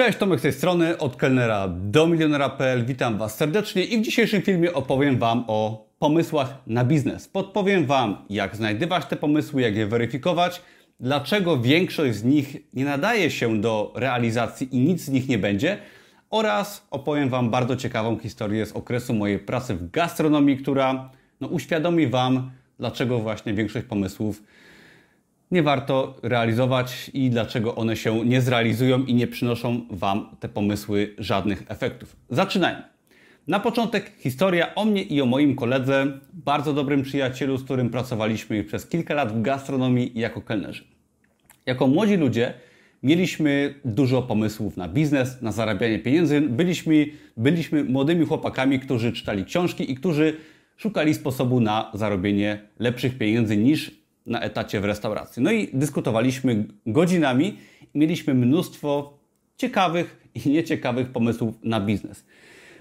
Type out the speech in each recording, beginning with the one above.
Cześć, Tomek z tej strony, od kelnera do milionera.pl. Witam Was serdecznie i w dzisiejszym filmie opowiem Wam o pomysłach na biznes. Podpowiem Wam, jak znajdywać te pomysły, jak je weryfikować, dlaczego większość z nich nie nadaje się do realizacji i nic z nich nie będzie oraz opowiem Wam bardzo ciekawą historię z okresu mojej pracy w gastronomii, która no, uświadomi Wam, dlaczego właśnie większość pomysłów nie warto realizować i dlaczego one się nie zrealizują i nie przynoszą Wam te pomysły żadnych efektów. Zaczynajmy. Na początek historia o mnie i o moim koledze, bardzo dobrym przyjacielu, z którym pracowaliśmy przez kilka lat w gastronomii jako kelnerzy. Jako młodzi ludzie mieliśmy dużo pomysłów na biznes, na zarabianie pieniędzy. Byliśmy, byliśmy młodymi chłopakami, którzy czytali książki i którzy szukali sposobu na zarobienie lepszych pieniędzy niż na etacie w restauracji. No i dyskutowaliśmy godzinami i mieliśmy mnóstwo ciekawych i nieciekawych pomysłów na biznes.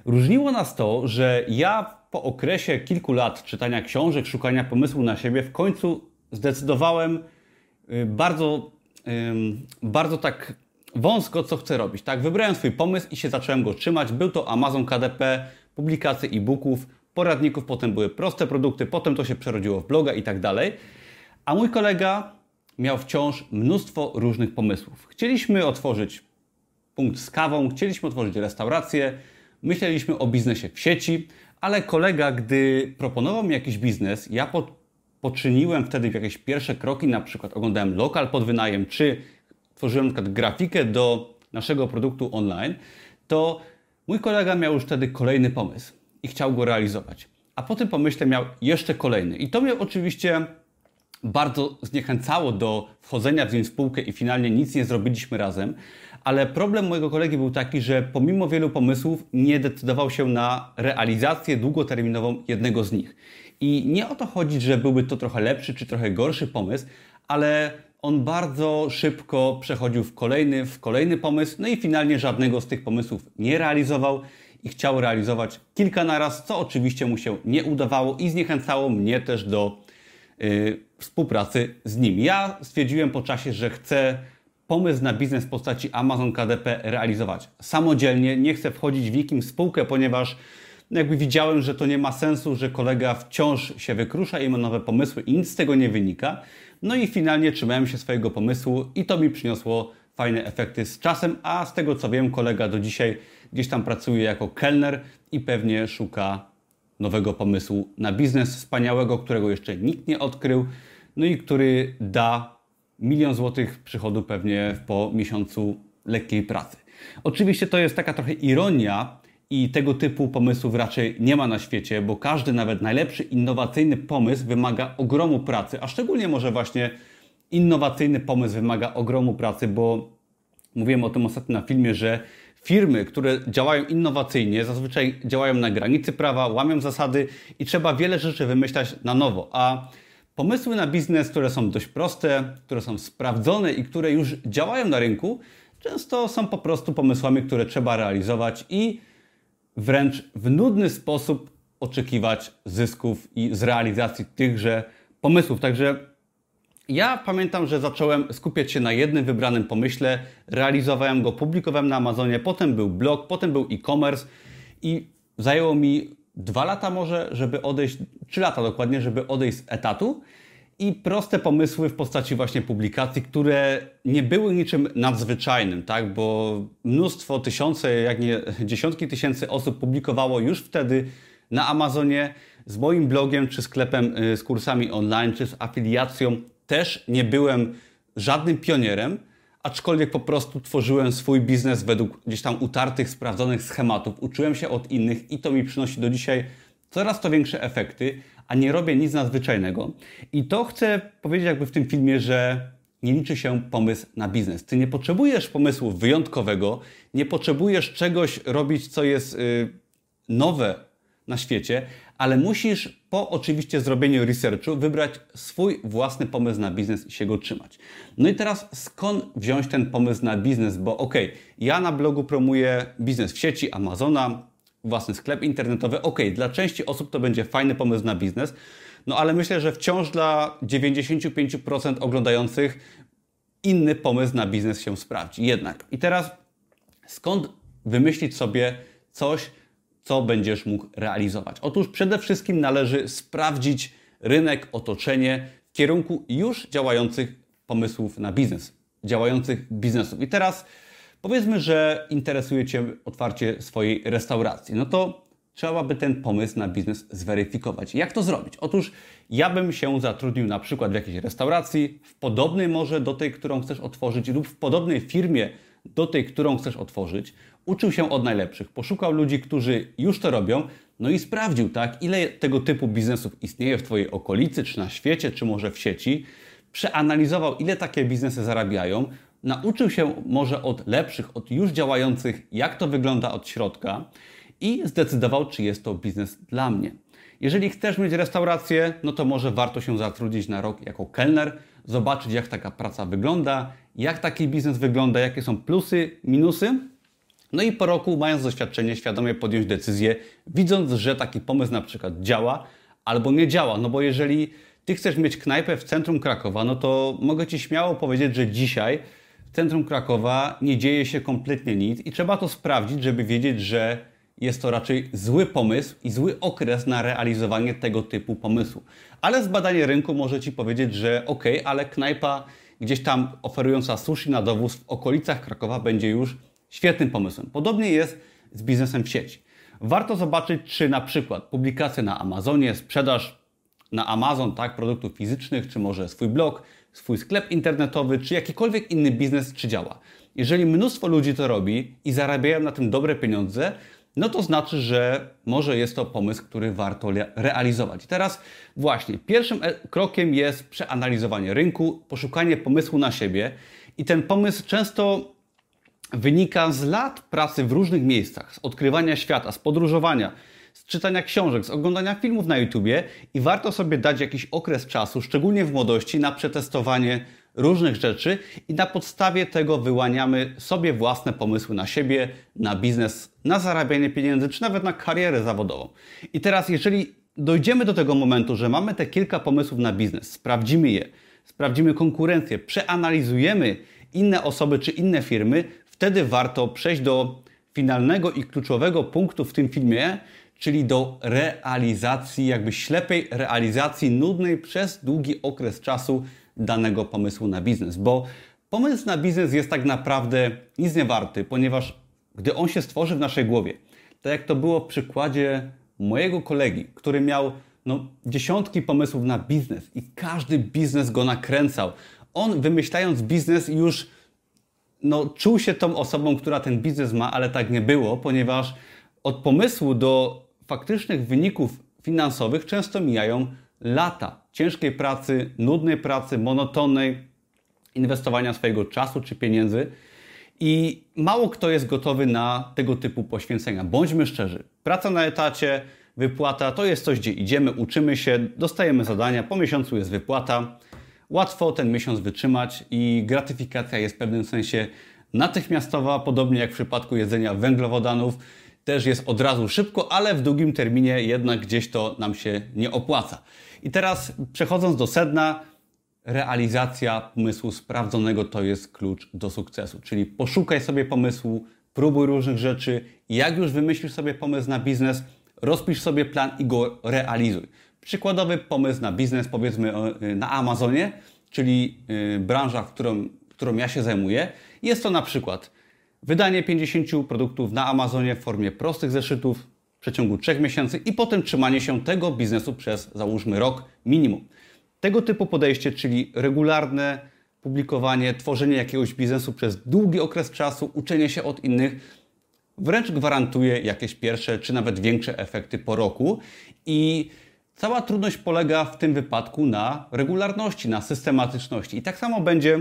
Różniło nas to, że ja po okresie kilku lat czytania książek, szukania pomysłu na siebie, w końcu zdecydowałem y, bardzo, bardzo tak wąsko, co chcę robić. Tak, wybrałem swój pomysł i się zacząłem go trzymać. Był to Amazon KDP, publikacje e-booków, poradników, potem były proste produkty, potem to się przerodziło w bloga i tak dalej. A mój kolega miał wciąż mnóstwo różnych pomysłów. Chcieliśmy otworzyć punkt z kawą, chcieliśmy otworzyć restaurację, myśleliśmy o biznesie w sieci, ale kolega, gdy proponował mi jakiś biznes, ja po, poczyniłem wtedy jakieś pierwsze kroki, na przykład oglądałem lokal pod wynajem, czy tworzyłem na przykład grafikę do naszego produktu online, to mój kolega miał już wtedy kolejny pomysł i chciał go realizować. A po tym pomyśle miał jeszcze kolejny. I to mnie oczywiście bardzo zniechęcało do wchodzenia w spółkę i finalnie nic nie zrobiliśmy razem. Ale problem mojego kolegi był taki, że pomimo wielu pomysłów nie decydował się na realizację długoterminową jednego z nich. I nie o to chodzi, że byłby to trochę lepszy czy trochę gorszy pomysł, ale on bardzo szybko przechodził w kolejny, w kolejny pomysł, no i finalnie żadnego z tych pomysłów nie realizował i chciał realizować kilka naraz, co oczywiście mu się nie udawało i zniechęcało mnie też do współpracy z nim. Ja stwierdziłem po czasie, że chcę pomysł na biznes w postaci Amazon KDP realizować samodzielnie. Nie chcę wchodzić w jakim spółkę, ponieważ jakby widziałem, że to nie ma sensu, że kolega wciąż się wykrusza i ma nowe pomysły i nic z tego nie wynika. No i finalnie trzymałem się swojego pomysłu i to mi przyniosło fajne efekty z czasem, a z tego co wiem, kolega do dzisiaj gdzieś tam pracuje jako kelner i pewnie szuka nowego pomysłu na biznes wspaniałego, którego jeszcze nikt nie odkrył, no i który da milion złotych przychodu pewnie po miesiącu lekkiej pracy. Oczywiście to jest taka trochę ironia i tego typu pomysłów raczej nie ma na świecie, bo każdy, nawet najlepszy innowacyjny pomysł wymaga ogromu pracy, a szczególnie może właśnie innowacyjny pomysł wymaga ogromu pracy, bo mówiłem o tym ostatnio na filmie, że Firmy, które działają innowacyjnie, zazwyczaj działają na granicy prawa, łamią zasady i trzeba wiele rzeczy wymyślać na nowo. A pomysły na biznes, które są dość proste, które są sprawdzone i które już działają na rynku, często są po prostu pomysłami, które trzeba realizować i wręcz w nudny sposób oczekiwać zysków i z realizacji tychże pomysłów. Także ja pamiętam, że zacząłem skupiać się na jednym wybranym pomyśle, realizowałem go, publikowałem na Amazonie, potem był blog, potem był e-commerce i zajęło mi dwa lata może, żeby odejść, trzy lata dokładnie, żeby odejść z etatu i proste pomysły w postaci właśnie publikacji, które nie były niczym nadzwyczajnym, tak? bo mnóstwo, tysiące, jak nie dziesiątki tysięcy osób publikowało już wtedy na Amazonie z moim blogiem, czy sklepem y, z kursami online, czy z afiliacją też nie byłem żadnym pionierem, aczkolwiek po prostu tworzyłem swój biznes według gdzieś tam utartych, sprawdzonych schematów. Uczyłem się od innych i to mi przynosi do dzisiaj coraz to większe efekty, a nie robię nic nadzwyczajnego. I to chcę powiedzieć jakby w tym filmie, że nie liczy się pomysł na biznes. Ty nie potrzebujesz pomysłu wyjątkowego, nie potrzebujesz czegoś robić, co jest yy, nowe na świecie, ale musisz po oczywiście zrobieniu researchu wybrać swój własny pomysł na biznes i się go trzymać. No i teraz skąd wziąć ten pomysł na biznes? Bo ok, ja na blogu promuję biznes w sieci, Amazona, własny sklep internetowy. Ok, dla części osób to będzie fajny pomysł na biznes, no ale myślę, że wciąż dla 95% oglądających inny pomysł na biznes się sprawdzi. Jednak. I teraz Skąd wymyślić sobie coś, co będziesz mógł realizować? Otóż przede wszystkim należy sprawdzić rynek, otoczenie w kierunku już działających pomysłów na biznes, działających biznesów. I teraz powiedzmy, że interesuje Cię otwarcie swojej restauracji. No to trzeba by ten pomysł na biznes zweryfikować. Jak to zrobić? Otóż ja bym się zatrudnił na przykład w jakiejś restauracji, w podobnej może do tej, którą chcesz otworzyć, lub w podobnej firmie do tej, którą chcesz otworzyć. Uczył się od najlepszych, poszukał ludzi, którzy już to robią, no i sprawdził, tak, ile tego typu biznesów istnieje w Twojej okolicy, czy na świecie, czy może w sieci. Przeanalizował, ile takie biznesy zarabiają, nauczył się może od lepszych, od już działających, jak to wygląda od środka i zdecydował, czy jest to biznes dla mnie. Jeżeli chcesz mieć restaurację, no to może warto się zatrudnić na rok jako kelner, zobaczyć jak taka praca wygląda, jak taki biznes wygląda, jakie są plusy, minusy. No i po roku, mając doświadczenie, świadomie podjąć decyzję, widząc, że taki pomysł na przykład działa albo nie działa. No bo jeżeli ty chcesz mieć knajpę w centrum Krakowa, no to mogę ci śmiało powiedzieć, że dzisiaj w centrum Krakowa nie dzieje się kompletnie nic i trzeba to sprawdzić, żeby wiedzieć, że jest to raczej zły pomysł i zły okres na realizowanie tego typu pomysłu. Ale zbadanie rynku może Ci powiedzieć, że ok, ale knajpa gdzieś tam oferująca sushi na dowóz w okolicach Krakowa będzie już świetnym pomysłem. Podobnie jest z biznesem w sieci. Warto zobaczyć, czy na przykład publikacje na Amazonie, sprzedaż na Amazon tak, produktów fizycznych, czy może swój blog, swój sklep internetowy, czy jakikolwiek inny biznes, czy działa. Jeżeli mnóstwo ludzi to robi i zarabiają na tym dobre pieniądze, no to znaczy, że może jest to pomysł, który warto realizować. teraz właśnie pierwszym e, krokiem jest przeanalizowanie rynku, poszukanie pomysłu na siebie i ten pomysł często wynika z lat pracy w różnych miejscach, z odkrywania świata, z podróżowania, z czytania książek, z oglądania filmów na YouTubie i warto sobie dać jakiś okres czasu, szczególnie w młodości, na przetestowanie różnych rzeczy i na podstawie tego wyłaniamy sobie własne pomysły na siebie, na biznes, na zarabianie pieniędzy, czy nawet na karierę zawodową. I teraz, jeżeli dojdziemy do tego momentu, że mamy te kilka pomysłów na biznes, sprawdzimy je, sprawdzimy konkurencję, przeanalizujemy inne osoby czy inne firmy, wtedy warto przejść do finalnego i kluczowego punktu w tym filmie, czyli do realizacji, jakby ślepej realizacji nudnej przez długi okres czasu danego pomysłu na biznes, bo pomysł na biznes jest tak naprawdę nic nie warty, ponieważ gdy on się stworzy w naszej głowie, tak jak to było w przykładzie mojego kolegi, który miał no, dziesiątki pomysłów na biznes i każdy biznes go nakręcał. On wymyślając biznes już no, czuł się tą osobą, która ten biznes ma, ale tak nie było, ponieważ od pomysłu do faktycznych wyników finansowych często mijają lata ciężkiej pracy, nudnej pracy, monotonnej, inwestowania swojego czasu czy pieniędzy. I mało kto jest gotowy na tego typu poświęcenia. Bądźmy szczerzy. Praca na etacie, wypłata to jest coś, gdzie idziemy, uczymy się, dostajemy zadania, po miesiącu jest wypłata. Łatwo ten miesiąc wytrzymać i gratyfikacja jest w pewnym sensie natychmiastowa, podobnie jak w przypadku jedzenia węglowodanów. Też jest od razu szybko, ale w długim terminie jednak gdzieś to nam się nie opłaca. I teraz przechodząc do sedna, realizacja pomysłu sprawdzonego to jest klucz do sukcesu. Czyli poszukaj sobie pomysłu, próbuj różnych rzeczy. Jak już wymyślisz sobie pomysł na biznes, rozpisz sobie plan i go realizuj. Przykładowy pomysł na biznes, powiedzmy y, na Amazonie, czyli y, branża, którą, którą ja się zajmuję. Jest to na przykład wydanie 50 produktów na Amazonie w formie prostych zeszytów, w przeciągu 3 miesięcy i potem trzymanie się tego biznesu przez załóżmy rok minimum. Tego typu podejście, czyli regularne publikowanie, tworzenie jakiegoś biznesu przez długi okres czasu, uczenie się od innych, wręcz gwarantuje jakieś pierwsze czy nawet większe efekty po roku. I cała trudność polega w tym wypadku na regularności, na systematyczności. I tak samo będzie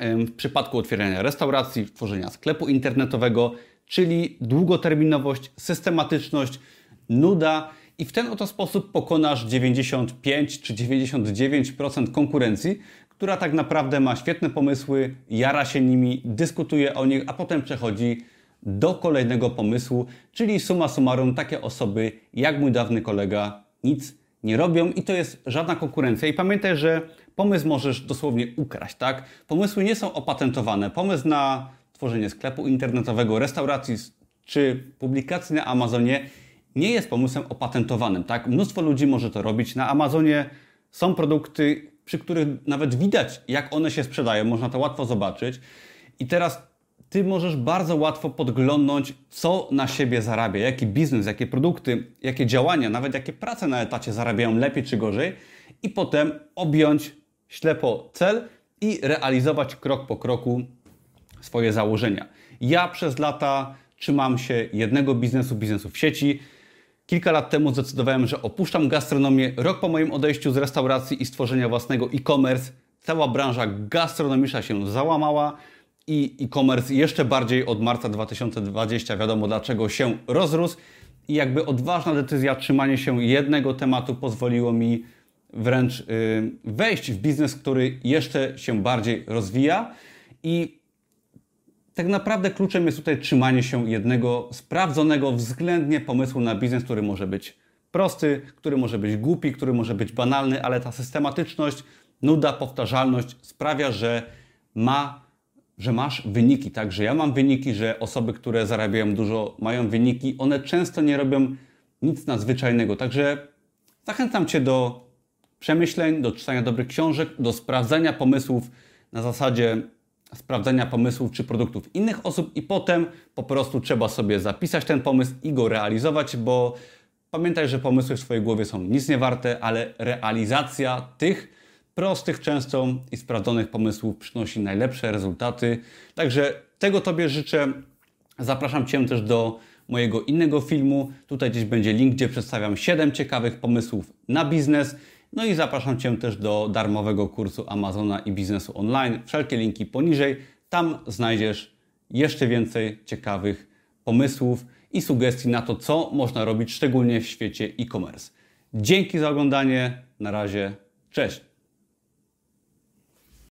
w przypadku otwierania restauracji, tworzenia sklepu internetowego, czyli długoterminowość, systematyczność, nuda i w ten oto sposób pokonasz 95 czy 99% konkurencji, która tak naprawdę ma świetne pomysły, jara się nimi, dyskutuje o nich, a potem przechodzi do kolejnego pomysłu, czyli suma summarum takie osoby jak mój dawny kolega nic nie robią i to jest żadna konkurencja. I pamiętaj, że pomysł możesz dosłownie ukraść, tak? Pomysły nie są opatentowane. Pomysł na stworzenie sklepu internetowego, restauracji czy publikacji na Amazonie nie jest pomysłem opatentowanym. Tak? Mnóstwo ludzi może to robić. Na Amazonie są produkty, przy których nawet widać, jak one się sprzedają. Można to łatwo zobaczyć. I teraz ty możesz bardzo łatwo podglądnąć, co na siebie zarabia, jaki biznes, jakie produkty, jakie działania, nawet jakie prace na etacie zarabiają lepiej czy gorzej, i potem objąć ślepo cel i realizować krok po kroku swoje założenia. Ja przez lata trzymam się jednego biznesu, biznesu w sieci. Kilka lat temu zdecydowałem, że opuszczam gastronomię. Rok po moim odejściu z restauracji i stworzenia własnego e-commerce, cała branża gastronomiczna się załamała i e-commerce jeszcze bardziej od marca 2020, wiadomo dlaczego, się rozrósł. I jakby odważna decyzja, trzymanie się jednego tematu pozwoliło mi wręcz yy, wejść w biznes, który jeszcze się bardziej rozwija. I tak naprawdę kluczem jest tutaj trzymanie się jednego sprawdzonego względnie pomysłu na biznes, który może być prosty, który może być głupi, który może być banalny, ale ta systematyczność, nuda, powtarzalność sprawia, że ma że masz wyniki, tak? Że ja mam wyniki, że osoby, które zarabiają dużo, mają wyniki, one często nie robią nic nadzwyczajnego. Także zachęcam Cię do przemyśleń, do czytania dobrych książek, do sprawdzania pomysłów na zasadzie sprawdzania pomysłów czy produktów innych osób i potem po prostu trzeba sobie zapisać ten pomysł i go realizować, bo pamiętaj, że pomysły w swojej głowie są nic nie warte, ale realizacja tych prostych często i sprawdzonych pomysłów przynosi najlepsze rezultaty. Także tego Tobie życzę. Zapraszam Cię też do mojego innego filmu. Tutaj gdzieś będzie link, gdzie przedstawiam 7 ciekawych pomysłów na biznes. No i zapraszam Cię też do darmowego kursu Amazona i biznesu online. Wszelkie linki poniżej. Tam znajdziesz jeszcze więcej ciekawych pomysłów i sugestii na to, co można robić, szczególnie w świecie e-commerce. Dzięki za oglądanie. Na razie. Cześć.